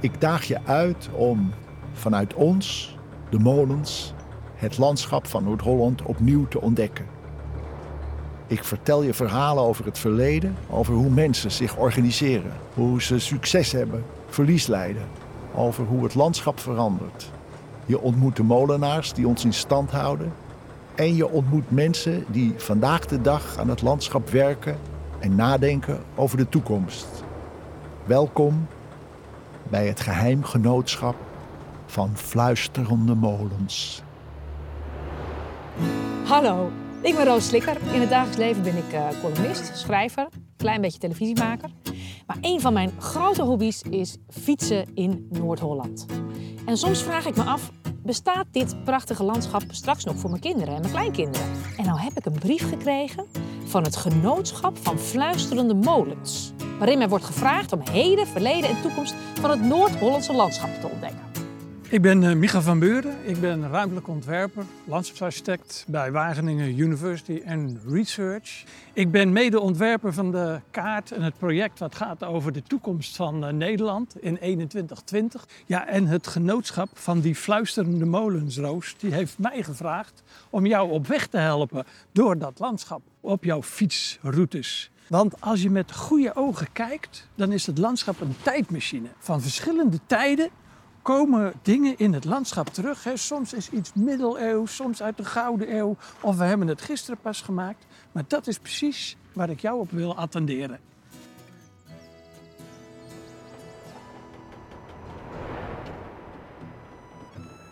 Ik daag je uit om vanuit ons, de molens, het landschap van Noord-Holland opnieuw te ontdekken. Ik vertel je verhalen over het verleden, over hoe mensen zich organiseren, hoe ze succes hebben, verlies lijden, over hoe het landschap verandert. Je ontmoet de molenaars die ons in stand houden en je ontmoet mensen die vandaag de dag aan het landschap werken en nadenken over de toekomst. Welkom bij het geheimgenootschap van fluisterende molens. Hallo, ik ben Roos Slikker. In het dagelijks leven ben ik uh, columnist, schrijver, klein beetje televisiemaker. Maar een van mijn grote hobby's is fietsen in Noord-Holland. En soms vraag ik me af, bestaat dit prachtige landschap straks nog voor mijn kinderen en mijn kleinkinderen? En nou heb ik een brief gekregen van het Genootschap van Fluisterende Molens. Waarin mij wordt gevraagd om heden, verleden en toekomst van het Noord-Hollandse landschap te ontdekken. Ik ben uh, Micha van Beuren. Ik ben ruimtelijk ontwerper, landschapsarchitect bij Wageningen University and Research. Ik ben medeontwerper van de kaart en het project wat gaat over de toekomst van uh, Nederland in 2120. Ja, en het genootschap van die fluisterende molensroos, die heeft mij gevraagd om jou op weg te helpen door dat landschap op jouw fietsroutes. Want als je met goede ogen kijkt, dan is het landschap een tijdmachine van verschillende tijden komen dingen in het landschap terug. Hè. Soms is iets middeleeuws, soms uit de Gouden Eeuw. Of we hebben het gisteren pas gemaakt. Maar dat is precies waar ik jou op wil attenderen.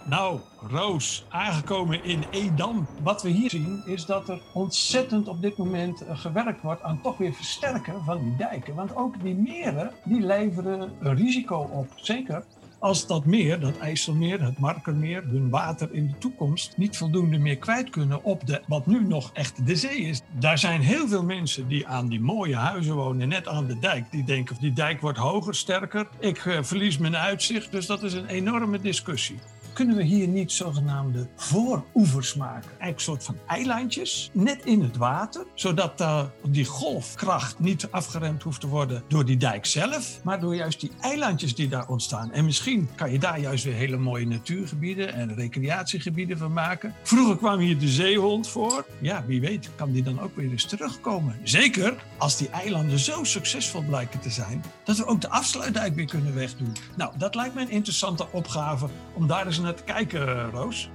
Nou, Roos, aangekomen in Edam. Wat we hier zien is dat er ontzettend op dit moment eh, gewerkt wordt aan toch weer versterken van die dijken. Want ook die meren, die leveren een risico op. Zeker als dat meer, dat IJsselmeer, het Markermeer, hun water in de toekomst niet voldoende meer kwijt kunnen op de, wat nu nog echt de zee is. Daar zijn heel veel mensen die aan die mooie huizen wonen, net aan de dijk. Die denken, die dijk wordt hoger, sterker. Ik uh, verlies mijn uitzicht, dus dat is een enorme discussie kunnen we hier niet zogenaamde vooroevers maken? Eigenlijk een soort van eilandjes, net in het water, zodat uh, die golfkracht niet afgeremd hoeft te worden door die dijk zelf, maar door juist die eilandjes die daar ontstaan. En misschien kan je daar juist weer hele mooie natuurgebieden en recreatiegebieden van maken. Vroeger kwam hier de zeehond voor. Ja, wie weet kan die dan ook weer eens terugkomen. Zeker als die eilanden zo succesvol blijken te zijn, dat we ook de afsluitdijk weer kunnen wegdoen. Nou, dat lijkt me een interessante opgave om daar eens naar kijken, Roos.